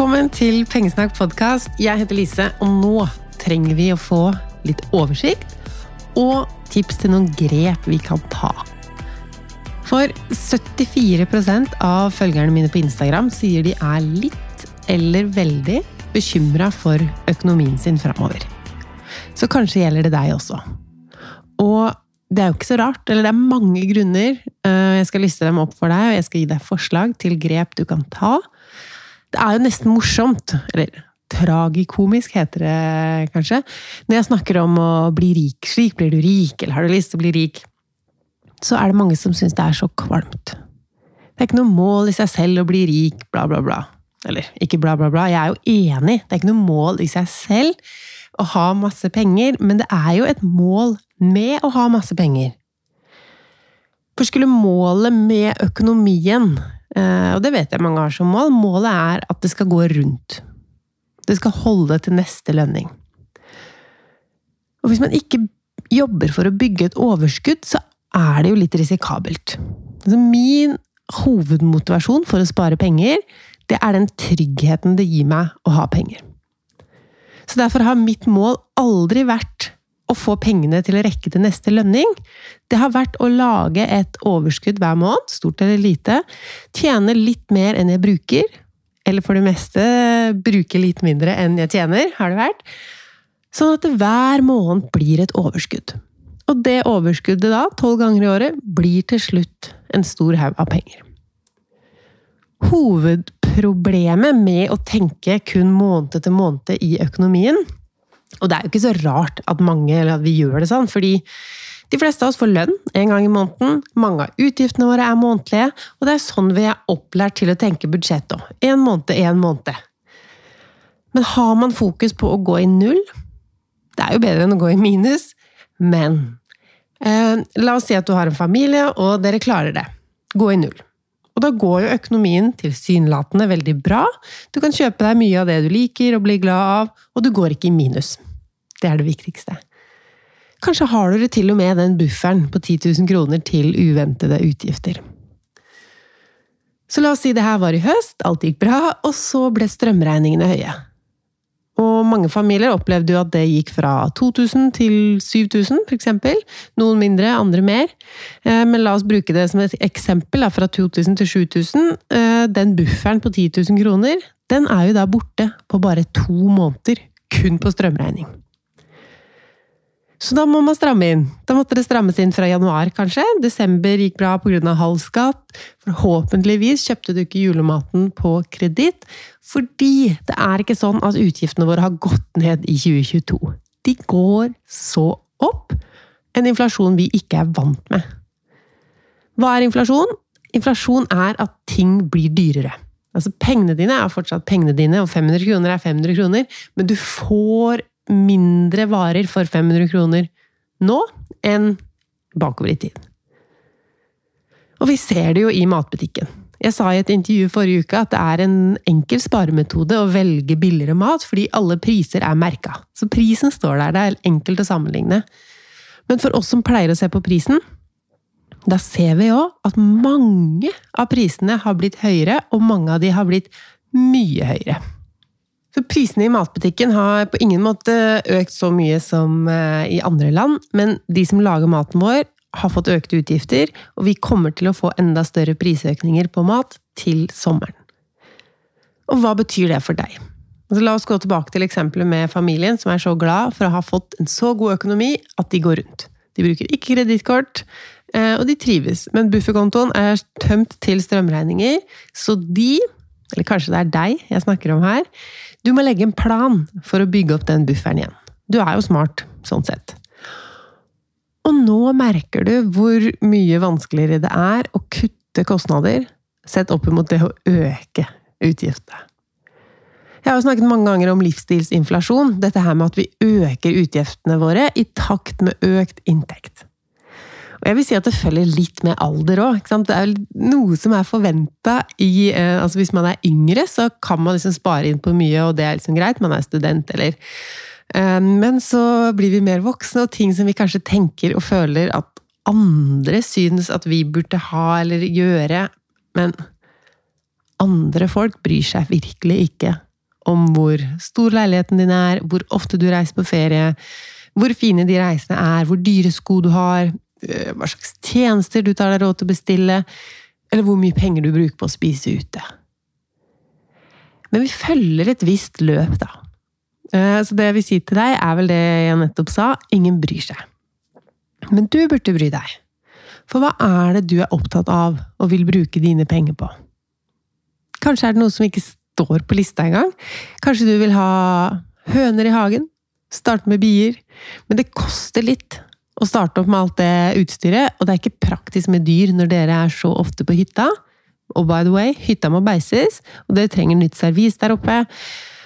Velkommen til Pengesnakk podkast. Jeg heter Lise, og nå trenger vi å få litt oversikt og tips til noen grep vi kan ta. For 74% av følgerne mine på Instagram sier de er litt eller veldig bekymra for økonomien sin framover. Så kanskje gjelder det deg også. Og det er jo ikke så rart, eller det er mange grunner. Eh, jeg skal liste dem opp for deg, og jeg skal gi deg forslag til grep du kan ta det er jo nesten morsomt, eller tragikomisk heter det kanskje, når jeg snakker om å bli rik. Slik blir du rik, eller har du lyst til å bli rik? Så er det mange som syns det er så kvalmt. Det er ikke noe mål i seg selv å bli rik, bla, bla, bla. Eller ikke bla, bla, bla. Jeg er jo enig, det er ikke noe mål i seg selv å ha masse penger, men det er jo et mål med å ha masse penger. For skulle målet med økonomien og det vet jeg mange har som mål. Målet er at det skal gå rundt. Det skal holde til neste lønning. Og hvis man ikke jobber for å bygge et overskudd, så er det jo litt risikabelt. Altså min hovedmotivasjon for å spare penger, det er den tryggheten det gir meg å ha penger. Så derfor har mitt mål aldri vært å få pengene til å rekke til neste lønning, det har vært å lage et overskudd hver måned, stort eller lite, tjene litt mer enn jeg bruker, eller for det meste bruke litt mindre enn jeg tjener, har det vært, sånn at det hver måned blir et overskudd. Og det overskuddet da, tolv ganger i året, blir til slutt en stor haug av penger. Hovedproblemet med å tenke kun måned til måned i økonomien, og det er jo ikke så rart at mange eller at vi gjør det sånn, fordi de fleste av oss får lønn en gang i måneden. Mange av utgiftene våre er månedlige, og det er sånn vi er opplært til å tenke budsjett òg. Én måned, én måned. Men har man fokus på å gå i null? Det er jo bedre enn å gå i minus, men eh, La oss si at du har en familie, og dere klarer det. Gå i null. Og da går jo økonomien tilsynelatende veldig bra. Du kan kjøpe deg mye av det du liker og blir glad av, og du går ikke i minus. Det er det viktigste. Kanskje har dere til og med den bufferen på 10 000 kroner til uventede utgifter. Så la oss si det her var i høst, alt gikk bra, og så ble strømregningene høye. Og mange familier opplevde jo at det gikk fra 2000 til 7000, f.eks. Noen mindre, andre mer. Eh, men la oss bruke det som et eksempel. Fra 2000 til 7000. Eh, den bufferen på 10 000 kroner, den er jo da borte på bare to måneder. Kun på strømregning. Så da må man stramme inn. Da måtte det strammes inn fra januar, kanskje. Desember gikk bra pga. halv skatt. Forhåpentligvis kjøpte du ikke julematen på kreditt. Fordi det er ikke sånn at utgiftene våre har gått ned i 2022. De går så opp. En inflasjon vi ikke er vant med. Hva er inflasjon? Inflasjon er at ting blir dyrere. Altså Pengene dine er fortsatt pengene dine, og 500 kroner er 500 kroner, men du får mindre varer for 500 kroner nå enn bakover i tid. Og vi ser det jo i matbutikken. Jeg sa i et intervju forrige uke at det er en enkel sparemetode å velge billigere mat, fordi alle priser er merka. Så prisen står der, det er enkelt å sammenligne. Men for oss som pleier å se på prisen, da ser vi òg at mange av prisene har blitt høyere, og mange av de har blitt mye høyere. Så prisene i matbutikken har på ingen måte økt så mye som eh, i andre land, men de som lager maten vår, har fått økte utgifter, og vi kommer til å få enda større prisøkninger på mat til sommeren. Og hva betyr det for deg? Altså, la oss gå tilbake til eksempelet med familien som er så glad for å ha fått en så god økonomi at de går rundt. De bruker ikke kredittkort, eh, og de trives, men bufferkontoen er tømt til strømregninger, så de, eller kanskje det er deg jeg snakker om her, du må legge en plan for å bygge opp den bufferen igjen. Du er jo smart, sånn sett. Og nå merker du hvor mye vanskeligere det er å kutte kostnader sett opp mot det å øke utgiftene. Jeg har jo snakket mange ganger om livsstilsinflasjon, dette her med at vi øker utgiftene våre i takt med økt inntekt. Og jeg vil si at det følger litt med alder òg. Det er noe som er forventa i eh, altså Hvis man er yngre, så kan man liksom spare inn på mye, og det er liksom greit. Man er student, eller eh, Men så blir vi mer voksne, og ting som vi kanskje tenker og føler at andre synes at vi burde ha eller gjøre, men andre folk bryr seg virkelig ikke om hvor stor leiligheten din er, hvor ofte du reiser på ferie, hvor fine de reisene er, hvor dyre sko du har, hva slags tjenester du tar deg råd til å bestille, eller hvor mye penger du bruker på å spise ute. Men vi følger et visst løp, da. Eh, så det jeg vil si til deg, er vel det jeg nettopp sa ingen bryr seg. Men du burde bry deg. For hva er det du er opptatt av og vil bruke dine penger på? Kanskje er det noe som ikke står på lista engang? Kanskje du vil ha høner i hagen? Starte med bier? Men det koster litt å starte opp med alt det utstyret, og det er ikke praktisk med dyr når dere er så ofte på hytta. Og by the way, hytta må beises, og dere trenger nytt servis der oppe.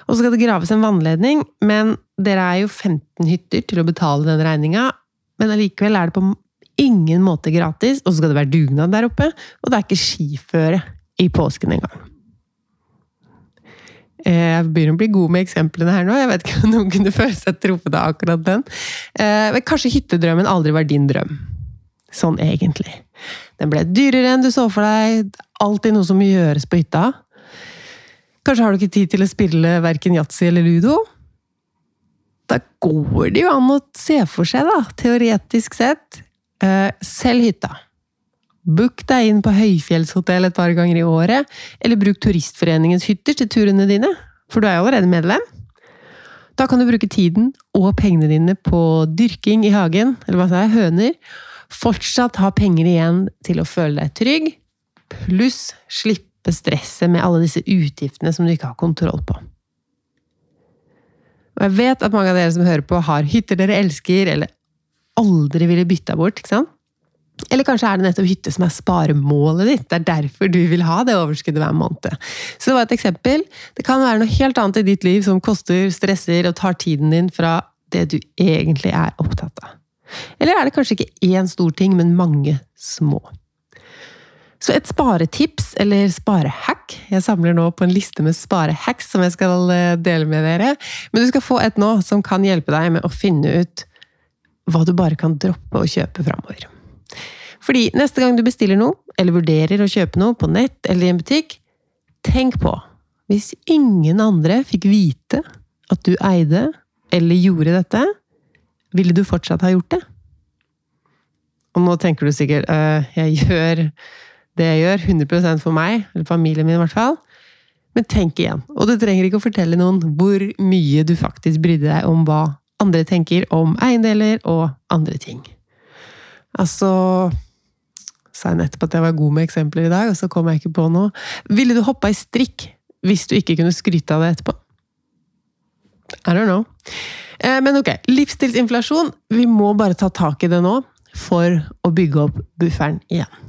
Og så skal det graves en vannledning, men dere er jo 15 hytter til å betale den regninga. Men allikevel er det på ingen måte gratis, og så skal det være dugnad der oppe, og det er ikke skiføre i påsken engang. Eh, jeg begynner å bli god med eksemplene her nå. Jeg vet ikke om noen kunne føle seg truffet av akkurat den. Eh, men kanskje hyttedrømmen aldri var din drøm. Sånn egentlig. Den ble dyrere enn du så for deg. Alltid noe som gjøres på hytta. Kanskje har du ikke tid til å spille verken yatzy eller ludo? Da går det jo an å se for seg, da, teoretisk sett. Eh, selv hytta. Book deg inn på høyfjellshotell et par ganger i året, eller bruk Turistforeningens hytter til turene dine, for du er jo allerede medlem. Da kan du bruke tiden og pengene dine på dyrking i hagen, eller hva sa jeg, høner. Fortsatt ha penger igjen til å føle deg trygg, pluss slippe stresset med alle disse utgiftene som du ikke har kontroll på. Og jeg vet at mange av dere som hører på, har hytter dere elsker, eller aldri ville bytta bort. ikke sant? Eller kanskje er det nettopp hytte som er sparemålet ditt. Det er derfor du vil ha det overskuddet hver måned. Så det var et eksempel. Det kan være noe helt annet i ditt liv som koster, stresser og tar tiden din fra det du egentlig er opptatt av. Eller er det kanskje ikke én stor ting, men mange små? Så et sparetips, eller sparehack Jeg samler nå på en liste med sparehacks som jeg skal eh, dele med dere. Men du skal få et nå som kan hjelpe deg med å finne ut hva du bare kan droppe å kjøpe framover. Fordi neste gang du bestiller noe, eller vurderer å kjøpe noe på nett eller i en butikk, tenk på hvis ingen andre fikk vite at du eide eller gjorde dette, ville du fortsatt ha gjort det? Og nå tenker du sikkert øh, jeg gjør det jeg gjør, 100% for meg, eller familien min i hvert fall. Men tenk igjen, og du trenger ikke å fortelle noen hvor mye du faktisk brydde deg om hva andre tenker om eiendeler og andre ting. Altså sa jeg nettopp at jeg var god med eksempler i dag, og så kom jeg ikke på noe. Ville du hoppa i strikk hvis du ikke kunne skryte av det etterpå? I don't know. Eh, men ok, livsstilsinflasjon. Vi må bare ta tak i det nå for å bygge opp bufferen igjen.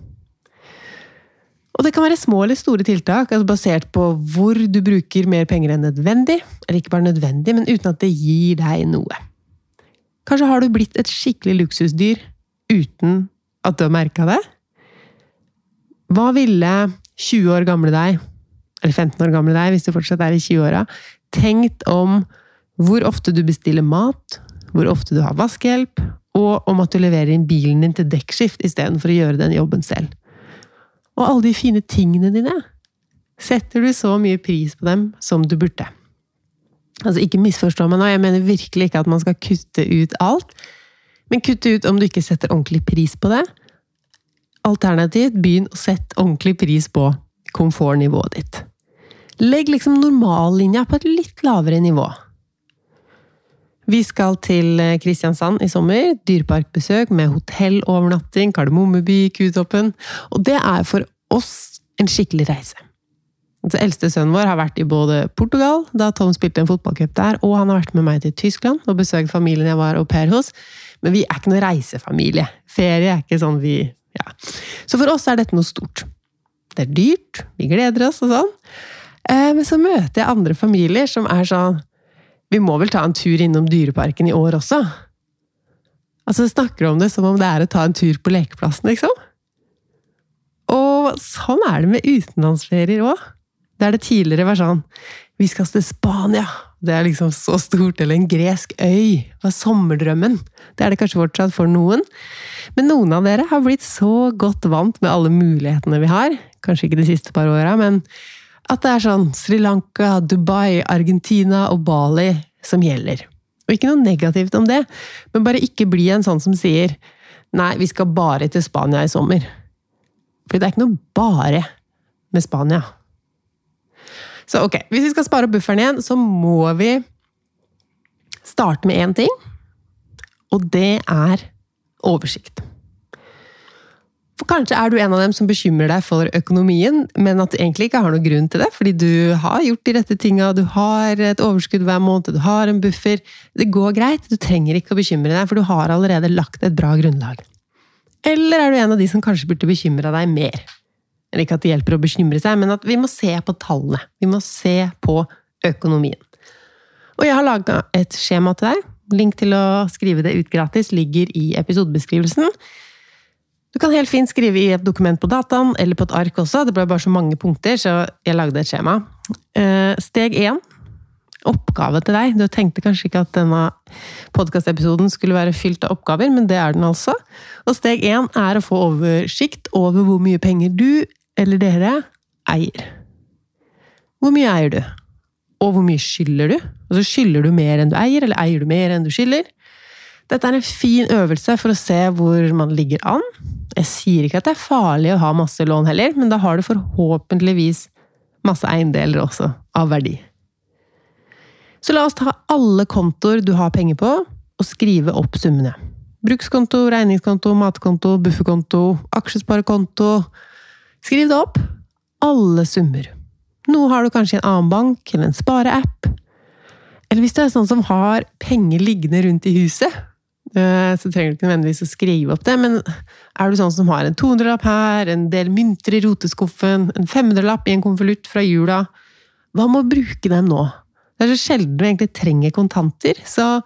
Og det kan være små eller store tiltak, altså basert på hvor du bruker mer penger enn nødvendig. Eller ikke bare nødvendig, men uten at det gir deg noe. Kanskje har du blitt et skikkelig luksusdyr uten at du har merka det? Hva ville 20 år gamle deg, eller 15 år gamle deg, hvis du fortsatt er i 20-åra, tenkt om hvor ofte du bestiller mat, hvor ofte du har vaskehjelp, og om at du leverer inn bilen din til dekkskift istedenfor å gjøre den jobben selv? Og alle de fine tingene dine. Setter du så mye pris på dem som du burde? Altså, ikke misforstå meg nå, jeg mener virkelig ikke at man skal kutte ut alt. Men kutte ut om du ikke setter ordentlig pris på det. Alternativt, begynn å sette ordentlig pris på komfortnivået ditt. Legg liksom normallinja på et litt lavere nivå. Vi skal til eh, Kristiansand i sommer. Dyreparkbesøk med hotellovernatting, Kardemommeby, Kutoppen. Og det er for oss en skikkelig reise. Den eldste sønnen vår har vært i både Portugal, da Tom spilte en fotballcup der, og han har vært med meg til Tyskland og besøkt familien jeg var au pair hos. Men vi er ikke noen reisefamilie. Ferie er ikke sånn vi ja. Så for oss er dette noe stort. Det er dyrt, vi gleder oss og sånn. Eh, men så møter jeg andre familier som er sånn Vi må vel ta en tur innom Dyreparken i år også? Altså, snakker om det som om det er å ta en tur på lekeplassen, liksom. Og sånn er det med utenlandsferier òg. Der det tidligere var sånn Vi skal til Spania! Det er liksom så stort. Eller en gresk øy. Det var sommerdrømmen. Det er det kanskje fortsatt for noen. Men noen av dere har blitt så godt vant med alle mulighetene vi har. Kanskje ikke de siste par åra, men at det er sånn Sri Lanka, Dubai, Argentina og Bali som gjelder. Og ikke noe negativt om det, men bare ikke bli en sånn som sier nei, vi skal bare til Spania i sommer. For det er ikke noe bare med Spania. Så ok, hvis vi skal spare opp bufferen igjen, så må vi starte med én ting. Og det er oversikt. For kanskje er du en av dem som bekymrer deg for økonomien, men at du egentlig ikke har noen grunn til det, fordi du har gjort de rette tinga, du har et overskudd hver måned, du har en buffer. Det går greit, du trenger ikke å bekymre deg, for du har allerede lagt et bra grunnlag. Eller er du en av de som kanskje burde bekymre deg mer? Eller ikke at det hjelper å bekymre seg, men at vi må se på tallene. Vi må se på økonomien. Og jeg har laga et skjema til deg. Link til å skrive det ut gratis ligger i episodebeskrivelsen. Du kan helt fint skrive i et dokument på dataen, eller på et ark også. Det ble bare så mange punkter, så jeg lagde et skjema. Eh, steg én. Oppgave til deg. Du tenkte kanskje ikke at denne podkastepisoden skulle være fylt av oppgaver, men det er den altså. Og steg én er å få oversikt over hvor mye penger du, eller dere, eier. Hvor mye eier du? Og hvor mye skylder du? Altså Skylder du mer enn du eier, eller eier du mer enn du skylder? Dette er en fin øvelse for å se hvor man ligger an. Jeg sier ikke at det er farlig å ha masse lån heller, men da har du forhåpentligvis masse eiendeler også, av verdi. Så la oss ta alle kontoer du har penger på, og skrive opp summene. Brukskonto, regningskonto, matkonto, bufferkonto, aksjesparekonto. Skriv det opp. Alle summer. Nå har du kanskje en annen bank eller en spareapp. Eller hvis du er sånn som har penger liggende rundt i huset, Eh, så trenger du ikke nødvendigvis å skrive opp det, men er du sånn som har en 200-lapp her, en del mynter i roteskuffen, en 500-lapp i en konvolutt fra jula, hva med å bruke dem nå? Det er så sjelden du egentlig trenger kontanter, så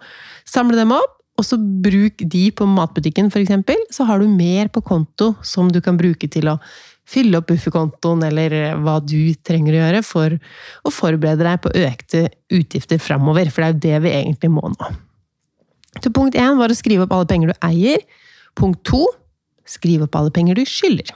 samle dem opp, og så bruk de på matbutikken, f.eks. Så har du mer på konto som du kan bruke til å fylle opp bufferkontoen, eller hva du trenger å gjøre for å forberede deg på økte utgifter framover, for det er jo det vi egentlig må nå. Så punkt én var å skrive opp alle penger du eier. Punkt to skrive opp alle penger du skylder.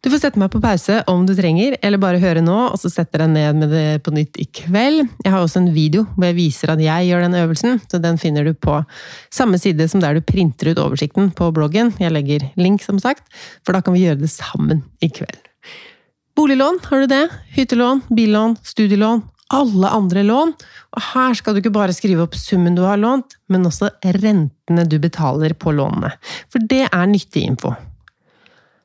Du får sette meg på pause om du trenger, eller bare høre nå, og så setter jeg ned med det på nytt i kveld. Jeg har også en video hvor jeg viser at jeg gjør den øvelsen, så den finner du på samme side som der du printer ut oversikten på bloggen. Jeg legger link, som sagt, for da kan vi gjøre det sammen i kveld. Boliglån, har du det? Hyttelån, billån, studielån, alle andre lån. Og her skal du ikke bare skrive opp summen du har lånt, men også rentene du betaler på lånene. For det er nyttig info.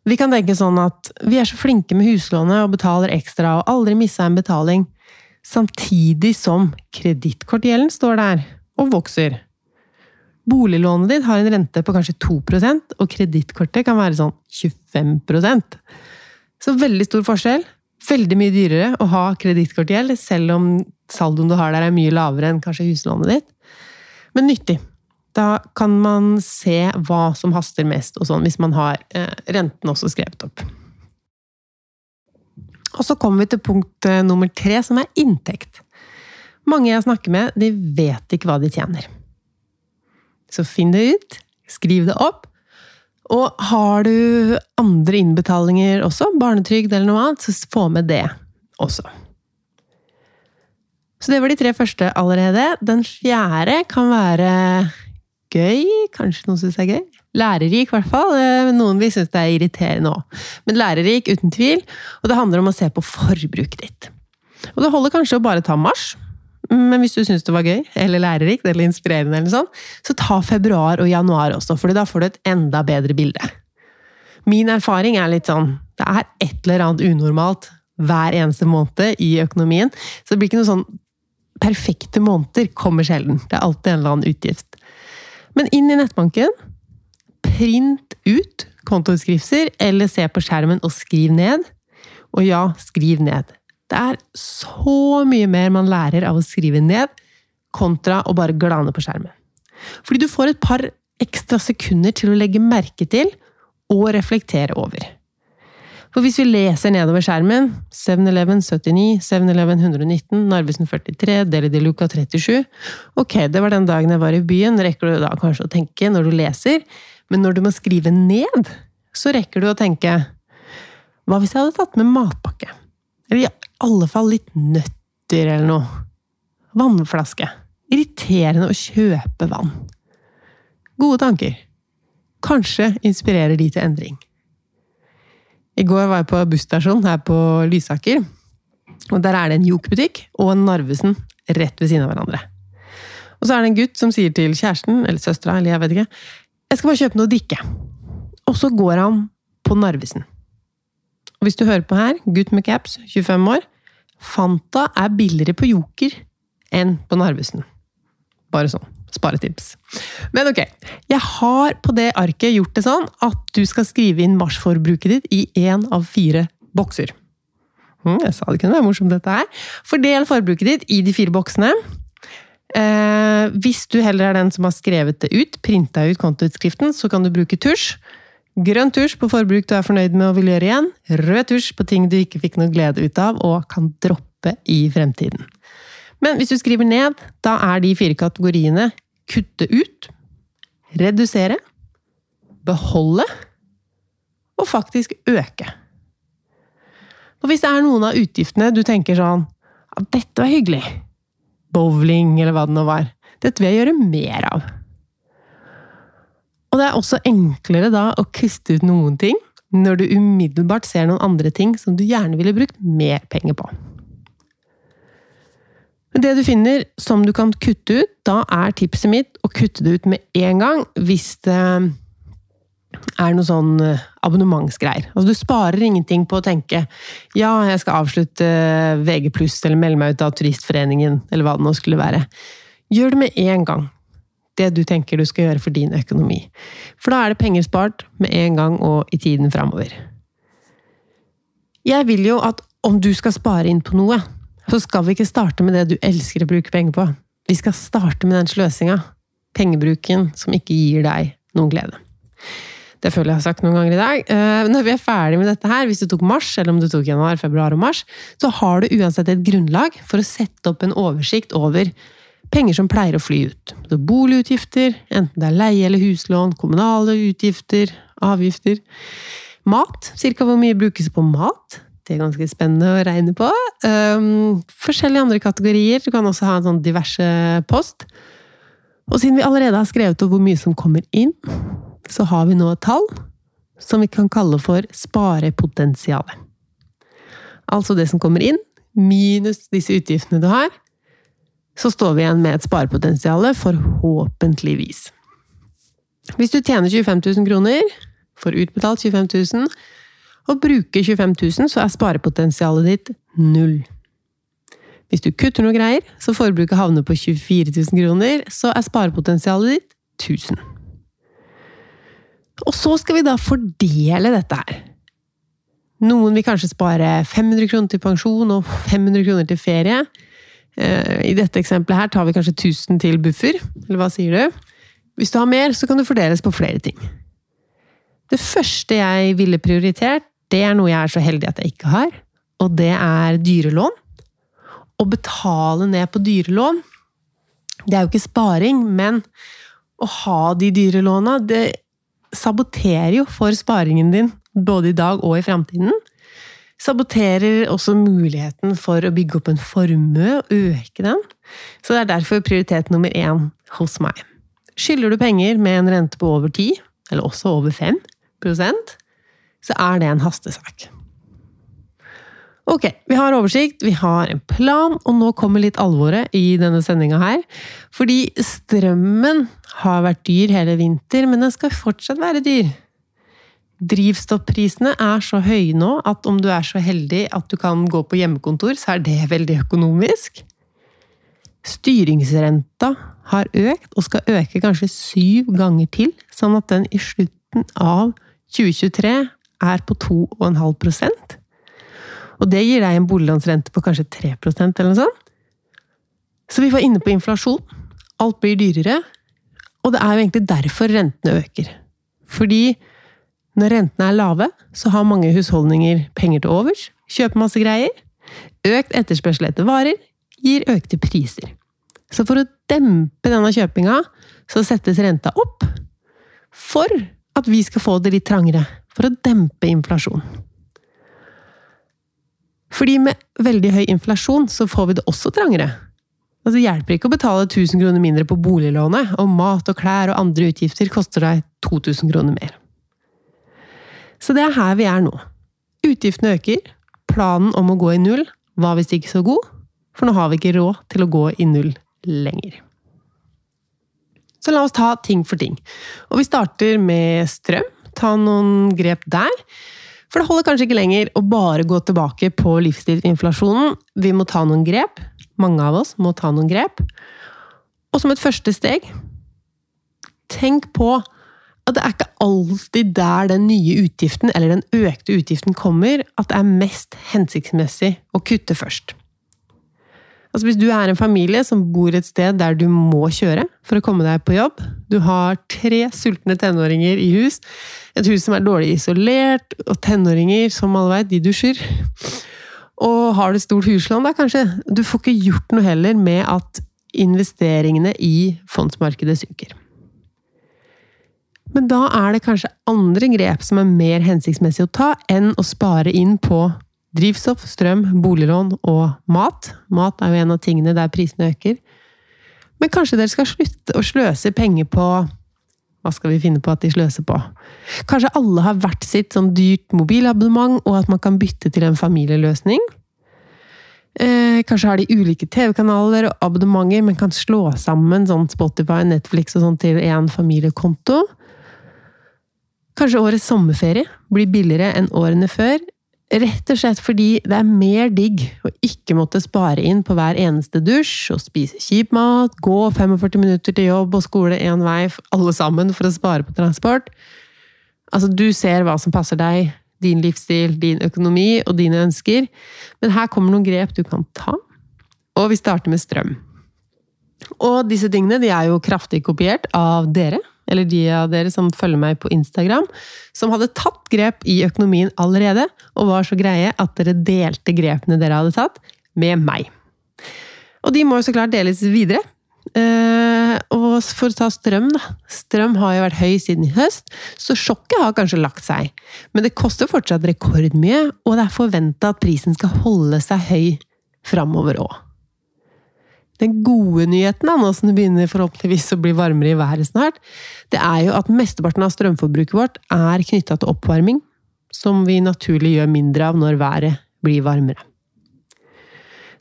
Vi kan tenke sånn at vi er så flinke med huslånet og betaler ekstra og aldri missa en betaling, samtidig som kredittkortgjelden står der og vokser. Boliglånet ditt har en rente på kanskje 2% og kredittkortet kan være sånn 25% Så veldig stor forskjell veldig mye dyrere å ha kredittkortgjeld, selv om saldoen du har der er mye lavere enn kanskje huslånet ditt. Men nyttig. Da kan man se hva som haster mest, og sånn, hvis man har eh, renten også skrevet opp. Og så kommer vi til punkt eh, nummer tre, som er inntekt. Mange jeg snakker med, de vet ikke hva de tjener. Så finn det ut, skriv det opp, og har du andre innbetalinger også, barnetrygd eller noe annet, så få med det også. Så det var de tre første allerede. Den fjerde kan være gøy. Kanskje noen syns det er gøy. Lærerik, i hvert fall. Eh, noen vil synes det er irriterende òg. Men lærerik, uten tvil. Og det handler om å se på forbruket ditt. Og det holder kanskje å bare ta mars. Men hvis du syns det var gøy, eller lærerikt, eller inspirerende, eller sånn, så ta februar og januar også, for da får du et enda bedre bilde. Min erfaring er litt sånn Det er et eller annet unormalt hver eneste måned i økonomien. Så det blir ikke noe sånn Perfekte måneder kommer sjelden. Det er alltid en eller annen utgift. Men inn i nettbanken. Print ut kontoutskrifter, eller se på skjermen og skriv ned. Og ja, skriv ned. Det er så mye mer man lærer av å skrive ned, kontra å bare glane på skjermen. Fordi du får et par ekstra sekunder til å legge merke til og reflektere over. For hvis vi leser nedover skjermen 7-Eleven 79, 7-Eleven 119, Narvesen 43, Deli de Luca 37 Ok, det var den dagen jeg var i byen, rekker du da kanskje å tenke når du leser, men når du må skrive ned, så rekker du å tenke Hva hvis jeg hadde tatt med matpakke? Eller i alle fall litt nøtter eller noe. Vannflaske. Irriterende å kjøpe vann. Gode tanker. Kanskje inspirerer de til endring. I går var jeg på busstasjonen her på Lysaker. og Der er det en Joke-butikk og en Narvesen rett ved siden av hverandre. Og så er det en gutt som sier til kjæresten, eller søstera, eller jeg vet ikke, jeg skal bare kjøpe noe å drikke. Og så går han på Narvesen. Og hvis du hører på her, gutt med caps, 25 år, Fanta er billigere på Joker enn på Narvesen. Bare sånn. Sparetips. Men ok, jeg har på det arket gjort det sånn at du skal skrive inn marsforbruket ditt i én av fire bokser. Hm, jeg sa det kunne være morsomt, dette her. Fordel forbruket ditt i de fire boksene. Eh, hvis du heller er den som har skrevet det ut, printa ut kontoutskriften, så kan du bruke tusj. Grønn tusj på forbruk du er fornøyd med og vil gjøre igjen. Rød tusj på ting du ikke fikk noe glede ut av og kan droppe i fremtiden. Men hvis du skriver ned, da er de fire kategoriene kutte ut, redusere, beholde og faktisk øke. Og hvis det er noen av utgiftene du tenker sånn at dette var hyggelig, bowling eller hva det nå var, dette vil jeg gjøre mer av. Og det er også enklere da å kuste ut noen ting når du umiddelbart ser noen andre ting som du gjerne ville brukt mer penger på. Men det du finner som du kan kutte ut, da er tipset mitt å kutte det ut med en gang hvis det er noe sånn eh, abonnementsgreier. Altså, du sparer ingenting på å tenke ja, jeg skal avslutte VG+, eller melde meg ut av Turistforeningen, eller hva det nå skulle være. Gjør det med en gang. Det du tenker du skal gjøre for din økonomi. For da er det penger spart med en gang og i tiden framover. Jeg vil jo at om du skal spare inn på noe, så skal vi ikke starte med det du elsker å bruke penger på. Vi skal starte med den sløsinga. Pengebruken som ikke gir deg noen glede. Det føler jeg har sagt noen ganger i dag. Eh, når vi er ferdig med dette her, hvis du tok mars, eller om du tok januar, februar og mars, så har du uansett et grunnlag for å sette opp en oversikt over penger som pleier å fly ut. Så boligutgifter, enten det er leie eller huslån, kommunale utgifter, avgifter. Mat, cirka hvor mye brukes på mat. Det er ganske spennende å regne på. Um, forskjellige andre kategorier. Du kan også ha en sånn diverse post. Og siden vi allerede har skrevet opp hvor mye som kommer inn, så har vi nå et tall som vi kan kalle for sparepotensialet. Altså det som kommer inn, minus disse utgiftene du har. Så står vi igjen med et sparepotensial, forhåpentligvis. Hvis du tjener 25 000 kroner, får utbetalt 25 000, og bruker 25 000, så er sparepotensialet ditt null. Hvis du kutter noe greier, så forbruket havner på 24 000 kroner, så er sparepotensialet ditt 1000. Og så skal vi da fordele dette her. Noen vil kanskje spare 500 kroner til pensjon og 500 kroner til ferie. Eh, I dette eksempelet her tar vi kanskje 1000 til buffer, eller hva sier du? Hvis du har mer, så kan det fordeles på flere ting. Det første jeg ville prioritert, det er noe jeg er så heldig at jeg ikke har, og det er dyrelån. Å betale ned på dyrelån, det er jo ikke sparing, men å ha de dyrelåna, det saboterer jo for sparingen din, både i dag og i framtiden. Saboterer også muligheten for å bygge opp en formue og øke den. Så det er derfor prioritet nummer én hos meg. Skylder du penger med en rente på over 10, eller også over 5 så er det en hastesak. Ok, vi har oversikt, vi har en plan, og nå kommer litt alvoret i denne sendinga her. Fordi strømmen har vært dyr hele vinter, men den skal fortsatt være dyr. Drivstoffprisene er så høye nå at om du er så heldig at du kan gå på hjemmekontor, så er det veldig økonomisk. Styringsrenta har økt, og skal øke kanskje syv ganger til, sånn at den i slutten av 2023 er på 2,5% Og det gir deg en boliglånsrente på kanskje 3% eller noe sånt. Så vi var inne på inflasjon. Alt blir dyrere. Og det er jo egentlig derfor rentene øker. Fordi når rentene er lave, så har mange husholdninger penger til overs, kjøper masse greier. Økt etterspørsel etter varer gir økte priser. Så for å dempe denne kjøpinga, så settes renta opp for at vi skal få det litt trangere for å dempe inflasjon. Fordi med veldig høy inflasjon så får vi det også trangere. Altså, det hjelper ikke å betale 1000 kroner mindre på boliglånet, og mat og klær og andre utgifter koster deg 2000 kroner mer. Så det er her vi er nå. Utgiftene øker, planen om å gå i null var visst ikke så god, for nå har vi ikke råd til å gå i null lenger. Så la oss ta ting for ting. Og vi starter med strøm. Ta noen grep der. For det holder kanskje ikke lenger å bare gå tilbake på livsstilsinflasjonen. Vi må ta noen grep. Mange av oss må ta noen grep. Og som et første steg Tenk på at det er ikke alltid der den nye utgiften eller den økte utgiften kommer, at det er mest hensiktsmessig å kutte først. Altså Hvis du er en familie som bor et sted der du må kjøre for å komme deg på jobb, du har tre sultne tenåringer i hus, et hus som er dårlig isolert, og tenåringer, som alle veit, de dusjer Og har du stort huslån, da kanskje? Du får ikke gjort noe heller med at investeringene i fondsmarkedet synker. Men da er det kanskje andre grep som er mer hensiktsmessig å ta enn å spare inn på Drivstoff, strøm, boliglån og mat. Mat er jo en av tingene der prisene øker. Men kanskje dere skal slutte å sløse penger på Hva skal vi finne på at de sløser på? Kanskje alle har hvert sitt sånn dyrt mobilabonnement, og at man kan bytte til en familieløsning? Eh, kanskje har de ulike TV-kanaler og abonnementer, men kan slå sammen sånn Spotify, Netflix og sånn til én familiekonto? Kanskje årets sommerferie blir billigere enn årene før, Rett og slett fordi det er mer digg å ikke måtte spare inn på hver eneste dusj og spise kjip mat, gå 45 minutter til jobb og skole én vei, alle sammen, for å spare på transport. Altså, du ser hva som passer deg, din livsstil, din økonomi og dine ønsker, men her kommer noen grep du kan ta. Og vi starter med strøm. Og disse tingene de er jo kraftig kopiert av dere, eller de av dere som følger meg på Instagram, som hadde tatt grep i økonomien allerede, og var så greie at dere delte grepene dere hadde tatt, med meg. Og de må jo så klart deles videre. Eh, og for å ta strøm, da. Strøm har jo vært høy siden i høst, så sjokket har kanskje lagt seg. Men det koster fortsatt rekordmye, og det er forventa at prisen skal holde seg høy framover òg. Den gode nyheten, nå som det begynner forhåpentligvis å bli varmere i været snart, det er jo at mesteparten av strømforbruket vårt er knytta til oppvarming, som vi naturlig gjør mindre av når været blir varmere.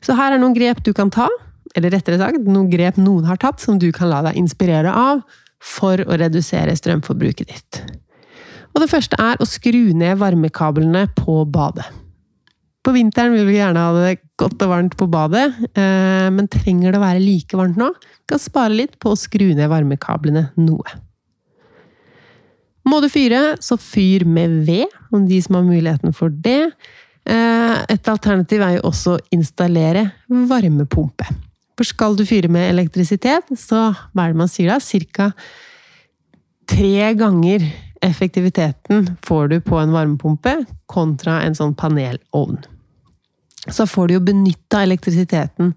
Så her er noen grep du kan ta, eller rettere sagt, noen grep noen har tatt, som du kan la deg inspirere av for å redusere strømforbruket ditt. Og det første er å skru ned varmekablene på badet. På vinteren vil vi gjerne ha det godt og varmt på badet, eh, men trenger det å være like varmt nå, kan spare litt på å skru ned varmekablene noe. Må du fyre, så fyr med ved, om de som har muligheten for det. Eh, et alternativ er jo også å installere varmepumpe. For skal du fyre med elektrisitet, så hva er det man sier da? Cirka tre ganger effektiviteten får du på en varmepumpe kontra en sånn panelovn så får du jo benytta elektrisiteten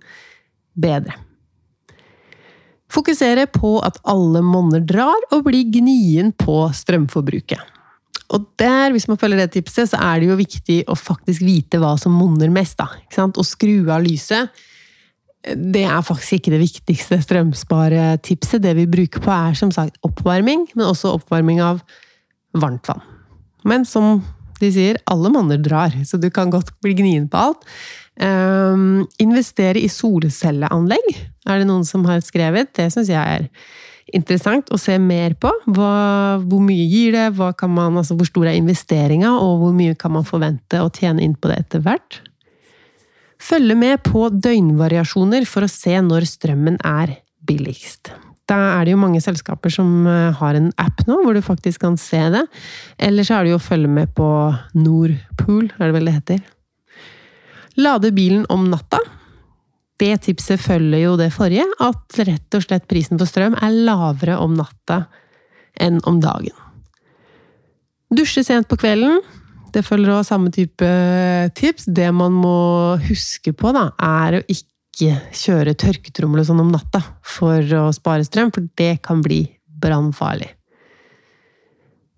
bedre. Fokusere på at alle monner drar, og bli gnien på strømforbruket. Og der, hvis man følger det tipset, så er det jo viktig å faktisk vite hva som monner mest. da, ikke sant? Å skru av lyset, det er faktisk ikke det viktigste strømsparetipset. Det vi bruker på, er som sagt oppvarming, men også oppvarming av varmt vann. Men som de sier alle monner drar, så du kan godt bli gnien på alt. Um, investere i solcelleanlegg, er det noen som har skrevet. Det syns jeg er interessant å se mer på. Hva, hvor mye gir det, man, altså hvor stor er investeringa, og hvor mye kan man forvente å tjene inn på det etter hvert? Følge med på døgnvariasjoner for å se når strømmen er billigst. Da er det jo mange selskaper som eh, har en app nå, hvor du faktisk kan se det. Eller så er det jo å følge med på Nordpool, er det vel det heter. Lade bilen om natta. Det tipset følger jo det forrige, at rett og slett prisen på strøm er lavere om natta enn om dagen. Dusje sent på kvelden. Det følger også samme type tips. Det man må huske på, da, er å ikke ikke kjøre tørketrommel og sånn om natta for å spare strøm, for det kan bli brannfarlig.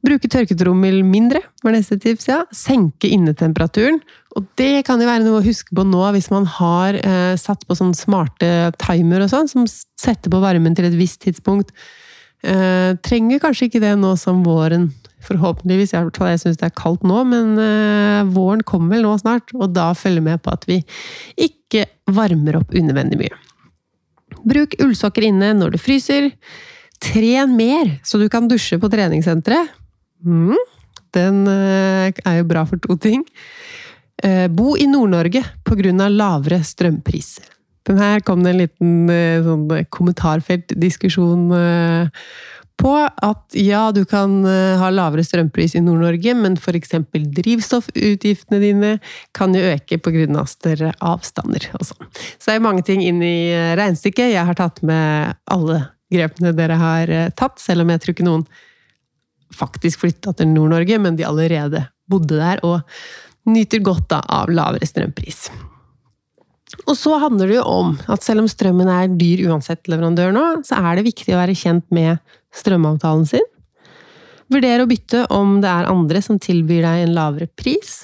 Bruke tørketrommel mindre var neste tips, ja. Senke innetemperaturen. Og det kan jo være noe å huske på nå, hvis man har eh, satt på sånne smarte timer og sånn, som setter på varmen til et visst tidspunkt. Eh, trenger kanskje ikke det nå som våren, forhåpentligvis. Jeg, syns det er kaldt nå, men eh, våren kommer vel nå snart, og da følger med på at vi ikke varmer opp unødvendig mye. Bruk ullsokker inne når du fryser. Tren mer, så du kan dusje på treningssenteret. Mm, den eh, er jo bra for to ting. Eh, bo i Nord-Norge pga. lavere strømpriser. Den her kom det en liten eh, sånn kommentarfeltdiskusjon på at ja, du kan ha lavere strømpris i Nord-Norge, men f.eks. drivstoffutgiftene dine kan jo øke pga. større avstander. og sånn. Så det er mange ting inn i regnestykket. Jeg har tatt med alle grepene dere har tatt, selv om jeg tror ikke noen faktisk flytta til Nord-Norge, men de allerede bodde der. og nyter godt av lavere strømpris. Og så handler det jo om at selv om strømmen er dyr uansett leverandør nå, så er det viktig å være kjent med strømavtalen sin. Vurder å bytte om det er andre som tilbyr deg en lavere pris.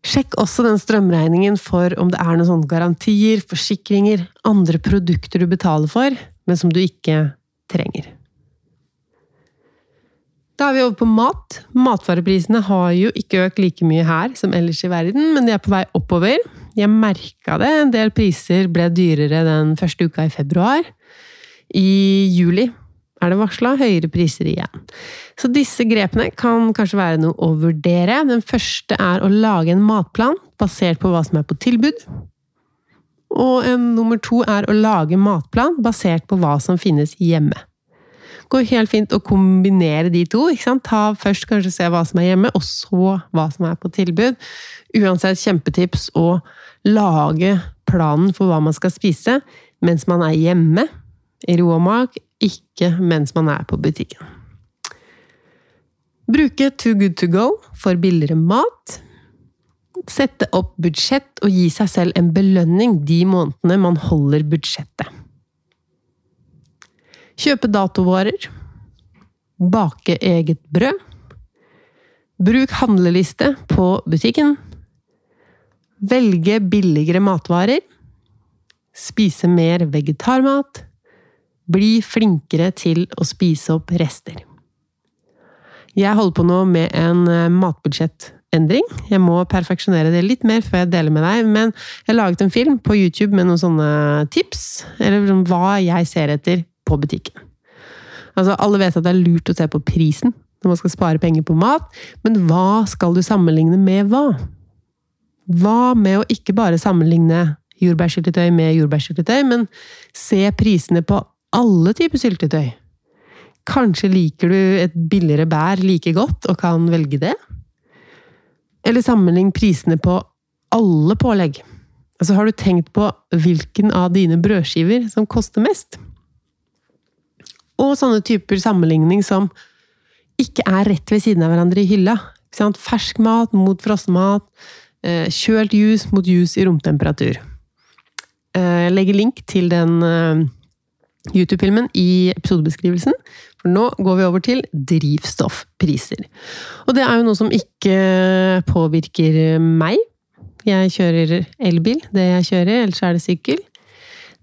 Sjekk også den strømregningen for om det er noen sånne garantier, forsikringer, andre produkter du betaler for, men som du ikke trenger. Da er vi over på mat. Matvareprisene har jo ikke økt like mye her som ellers i verden, men de er på vei oppover. Jeg merka det. En del priser ble dyrere den første uka i februar. I juli er det varsla høyere priser igjen. Så disse grepene kan kanskje være noe å vurdere. Den første er å lage en matplan basert på hva som er på tilbud. Og en nummer to er å lage matplan basert på hva som finnes hjemme Det går helt fint å kombinere de to. ikke sant? Ta først kanskje se hva som er hjemme, og så hva som er på tilbud. Uansett kjempetips å lage planen for hva man skal spise mens man er hjemme, i ro og mak, ikke mens man er på butikken. Bruke Too Good To Go for billigere mat. Sette opp budsjett og gi seg selv en belønning de månedene man holder budsjettet. Kjøpe datovarer. Bake eget brød. Bruk handleliste på butikken. Velge billigere matvarer. Spise mer vegetarmat. Bli flinkere til å spise opp rester. Jeg holder på nå med en eh, matbudsjettendring. Jeg må perfeksjonere det litt mer før jeg deler med deg, men jeg har laget en film på YouTube med noen sånne tips, eller hva jeg ser etter på butikken. Altså, alle vet at det er lurt å se på prisen når man skal spare penger på mat, men hva skal du sammenligne med hva? Hva med å ikke bare sammenligne jordbærsyltetøy med jordbærsyltetøy, men se prisene på alle typer syltetøy? Kanskje liker du et billigere bær like godt og kan velge det? Eller sammenlign prisene på alle pålegg. Altså, har du tenkt på hvilken av dine brødskiver som koster mest? Og sånne typer sammenligning som ikke er rett ved siden av hverandre i hylla. Fersk mat mot frossenmat. Eh, kjølt juice mot juice i romtemperatur. Eh, jeg legger link til den eh, YouTube-filmen i episodebeskrivelsen. For nå går vi over til drivstoffpriser. Og det er jo noe som ikke påvirker meg. Jeg kjører elbil, det jeg kjører, ellers er det sykkel.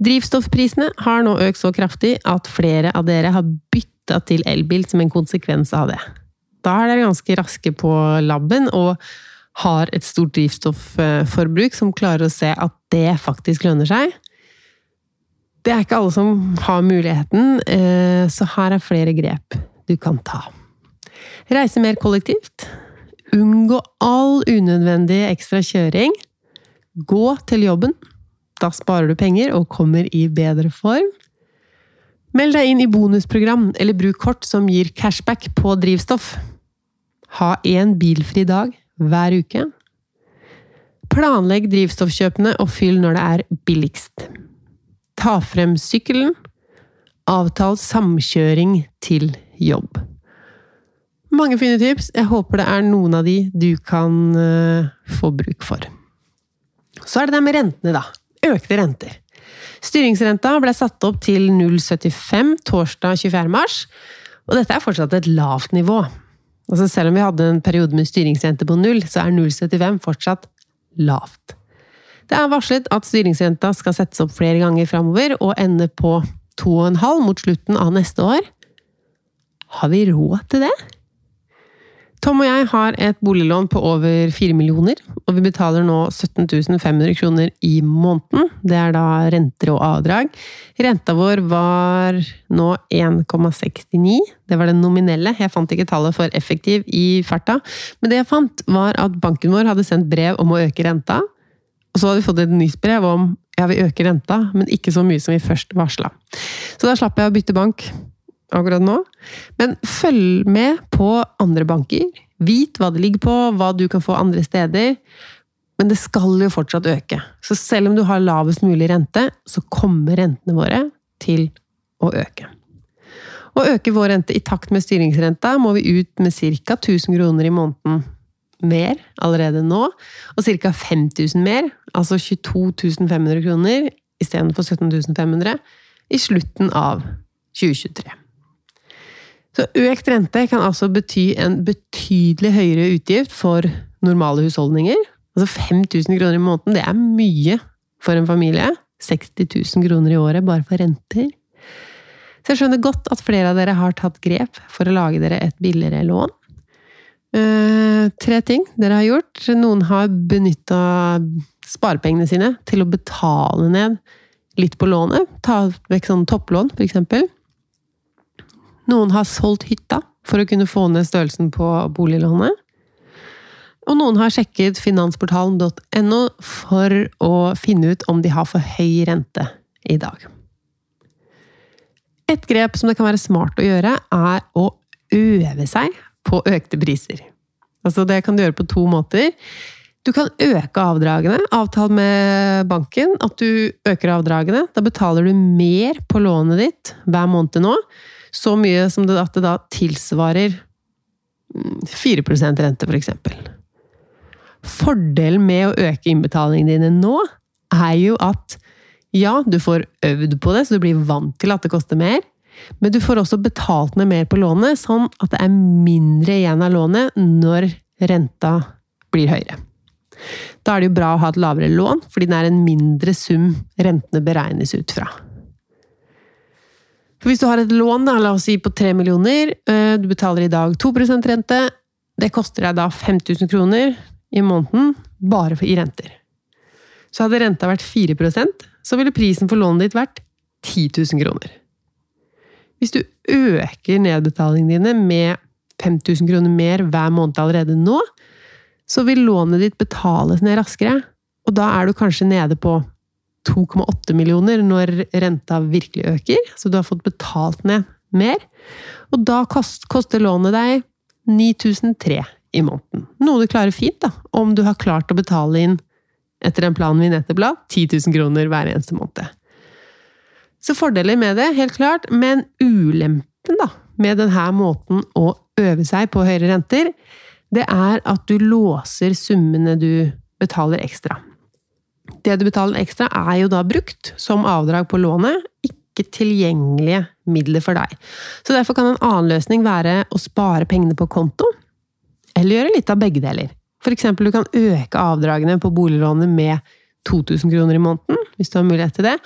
Drivstoffprisene har nå økt så kraftig at flere av dere har bytta til elbil som en konsekvens av det. Da er dere ganske raske på labben og har et stort drivstoffforbruk som klarer å se at det faktisk lønner seg. Det er ikke alle som har muligheten, eh, så her er flere grep du kan ta. Reise mer kollektivt. Unngå all unødvendig ekstra kjøring. Gå til jobben. Da sparer du penger og kommer i bedre form. Meld deg inn i bonusprogram, eller bruk kort som gir cashback på drivstoff. Ha én bilfri dag hver uke. Planlegg drivstoffkjøpene og fyll når det er billigst. Ta frem sykkelen. Avtal samkjøring til jobb. Mange fine tips. Jeg håper det er noen av de du kan uh, få bruk for. Så er det det med rentene, da økte renter. Styringsrenta ble satt opp til 0,75 torsdag 24. mars, og dette er fortsatt et lavt nivå. Altså selv om vi hadde en periode med styringsrente på null, så er 0,75 fortsatt lavt. Det er varslet at styringsrenta skal settes opp flere ganger framover og ende på 2,5 mot slutten av neste år. Har vi råd til det? Tom og jeg har et boliglån på over 4 millioner, og vi betaler nå 17 500 kroner i måneden. Det er da renter og avdrag. Renta vår var nå 1,69. Det var den nominelle. Jeg fant ikke tallet for effektiv i farta. Men det jeg fant, var at banken vår hadde sendt brev om å øke renta. Og så hadde vi fått et nytt brev om ja, vi øker renta, men ikke så mye som vi først varsla. Så da slapp jeg å bytte bank akkurat nå. Men følg med på andre banker. Vit hva det ligger på, hva du kan få andre steder. Men det skal jo fortsatt øke. Så selv om du har lavest mulig rente, så kommer rentene våre til å øke. Å øke vår rente i takt med styringsrenta må vi ut med ca. 1000 kroner i måneden mer allerede nå, og ca. 5000 mer, altså 22 500 kroner istedenfor 17 500, i slutten av 2023. Så økt rente kan altså bety en betydelig høyere utgift for normale husholdninger. Altså 5000 kroner i måneden, det er mye for en familie. 60 000 kroner i året bare for renter. Så jeg skjønner godt at flere av dere har tatt grep for å lage dere et billigere lån. Uh, tre ting dere har gjort. Noen har benytta sparepengene sine til å betale ned litt på lånet. Ta vekk sånn topplån, f.eks. Noen har solgt hytta for å kunne få ned størrelsen på boliglånet. Og noen har sjekket finansportalen.no for å finne ut om de har for høy rente i dag. Et grep som det kan være smart å gjøre, er å øve seg på økte priser. Altså det kan du gjøre på to måter. Du kan øke avdragene. Avtale med banken at du øker avdragene. Da betaler du mer på lånet ditt hver måned nå. Så mye som det, at det da tilsvarer 4 mm, rente, f.eks. For Fordelen med å øke innbetalingene dine nå, er jo at ja, du får øvd på det, så du blir vant til at det koster mer. Men du får også betalt ned mer på lånet, sånn at det er mindre igjen av lånet når renta blir høyere. Da er det jo bra å ha et lavere lån, fordi det er en mindre sum rentene beregnes ut fra. For hvis du har et lån da, la oss si på 3 millioner, eh, du betaler i dag 2% rente, det koster deg da 5000 kroner i måneden bare i renter. Så hadde renta vært 4% så ville prisen for lånet ditt vært 10 000 kroner. Hvis du øker nedbetalingene dine med 5000 kroner mer hver måned allerede nå, så vil lånet ditt betales ned raskere. Og da er du kanskje nede på 2,8 millioner når renta virkelig øker, så du har fått betalt ned mer. Og da koster lånet deg 9003 i måneden. Noe du klarer fint, da, om du har klart å betale inn etter den planen vi nettopp la, 10 000 kroner hver eneste måned. Så fordeler med det, helt klart, men ulempen da, med denne måten å øve seg på høyere renter, det er at du låser summene du betaler ekstra. Det du betaler ekstra, er jo da brukt som avdrag på lånet, ikke tilgjengelige midler for deg. Så derfor kan en annen løsning være å spare pengene på konto, eller gjøre litt av begge deler. For eksempel du kan øke avdragene på boliglånet med 2000 kroner i måneden, hvis du har mulighet til det,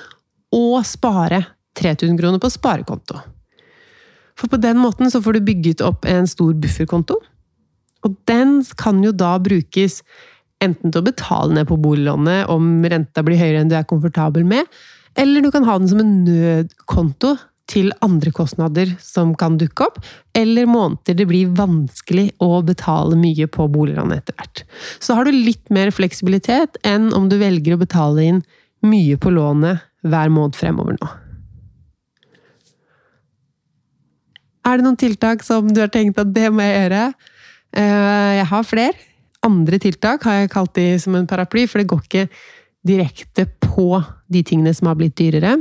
og spare 3000 kroner på sparekonto. For på den måten så får du bygget opp en stor bufferkonto. Og den kan jo da brukes enten til å betale ned på boliglånet om renta blir høyere enn du er komfortabel med, eller du kan ha den som en nødkonto til andre kostnader som kan dukke opp, eller måneder det blir vanskelig å betale mye på boliglånet etter hvert. Så har du litt mer fleksibilitet enn om du velger å betale inn mye på lånet hver måned fremover nå. Er det noen tiltak som du har tenkt at det må jeg gjøre? Eh, jeg har flere. Andre tiltak har jeg kalt de som en paraply, for det går ikke direkte på de tingene som har blitt dyrere.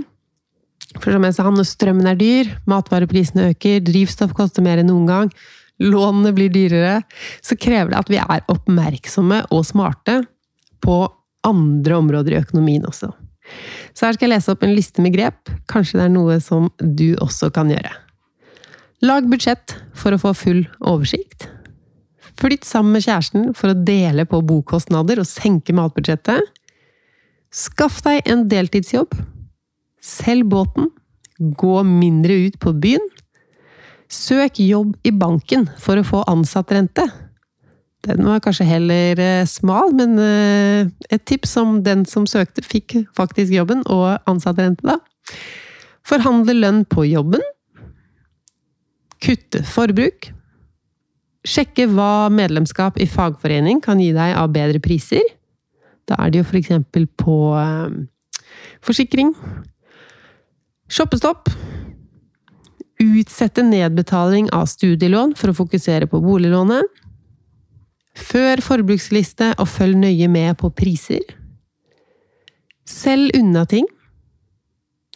For som jeg sa, når strømmen er dyr, matvareprisene øker, drivstoff koster mer enn noen gang, lånene blir dyrere, så krever det at vi er oppmerksomme og smarte på andre områder i økonomien også. Så her skal jeg lese opp en liste med grep. Kanskje det er noe som du også kan gjøre. Lag budsjett for å få full oversikt. Flytt sammen med kjæresten for å dele på bokostnader og senke matbudsjettet. Skaff deg en deltidsjobb. Selg båten. Gå mindre ut på byen. Søk jobb i banken for å få ansattrente. Den var kanskje heller eh, smal, men eh, et tips om den som søkte, fikk faktisk jobben, og ansattrente, da. Forhandle lønn på jobben. Kutte forbruk. Sjekke hva medlemskap i fagforening kan gi deg av bedre priser. Da er det jo for eksempel på eh, forsikring. Shoppestopp. Utsette nedbetaling av studielån for å fokusere på boliglånet. Før forbruksliste og følg nøye med på priser. Selg unna ting.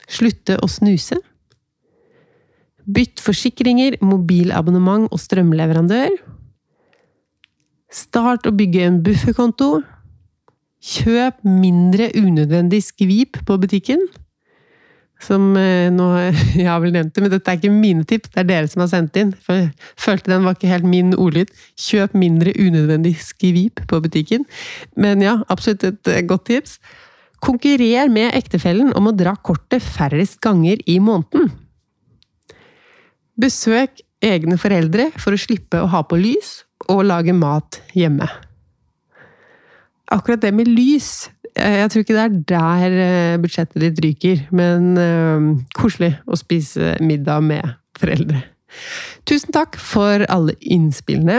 Slutte å snuse. Bytt forsikringer, mobilabonnement og strømleverandør. Start å bygge en bufferkonto. Kjøp mindre unødvendig skvip på butikken. Som eh, nå Jeg har vel nevnt det, men dette er ikke mine tips, det er dere som har sendt inn. For jeg følte den var ikke helt min ordlyd. Kjøp mindre unødvendig skvip på butikken. Men ja, absolutt et eh, godt tips. Konkurrer med ektefellen om å dra kortet færrest ganger i måneden. Besøk egne foreldre for å slippe å ha på lys, og lage mat hjemme. Akkurat det med lys Jeg tror ikke det er der eh, budsjettet ditt ryker, men øh, koselig å spise middag med foreldre. Tusen takk for alle innspillene,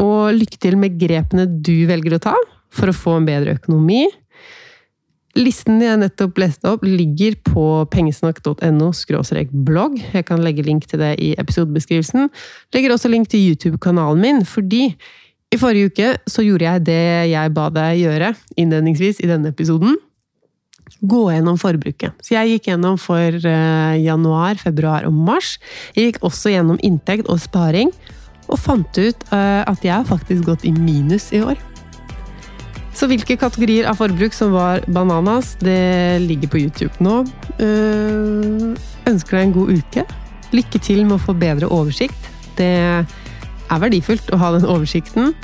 og lykke til med grepene du velger å ta for å få en bedre økonomi. Listen jeg nettopp leste opp, ligger på pengesnakk.no blogg. Jeg kan legge link til det i episodebeskrivelsen. Legger også link til YouTube-kanalen min, fordi i forrige uke så gjorde jeg det jeg ba deg gjøre innledningsvis i denne episoden. Gå gjennom forbruket. Så jeg gikk gjennom for uh, januar, februar og mars. Jeg gikk også gjennom inntekt og sparing, og fant ut uh, at jeg har faktisk gått i minus i år. Så hvilke kategorier av forbruk som var bananas, det ligger på YouTube nå. Uh, ønsker deg en god uke. Lykke til med å få bedre oversikt. Det er verdifullt å ha den oversikten.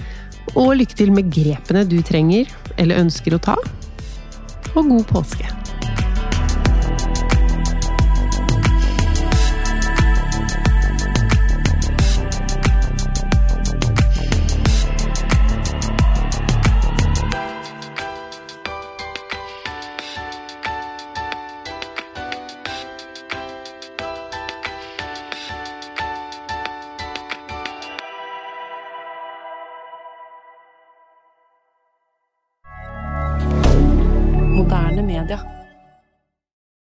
Og lykke til med grepene du trenger eller ønsker å ta. Og god påske!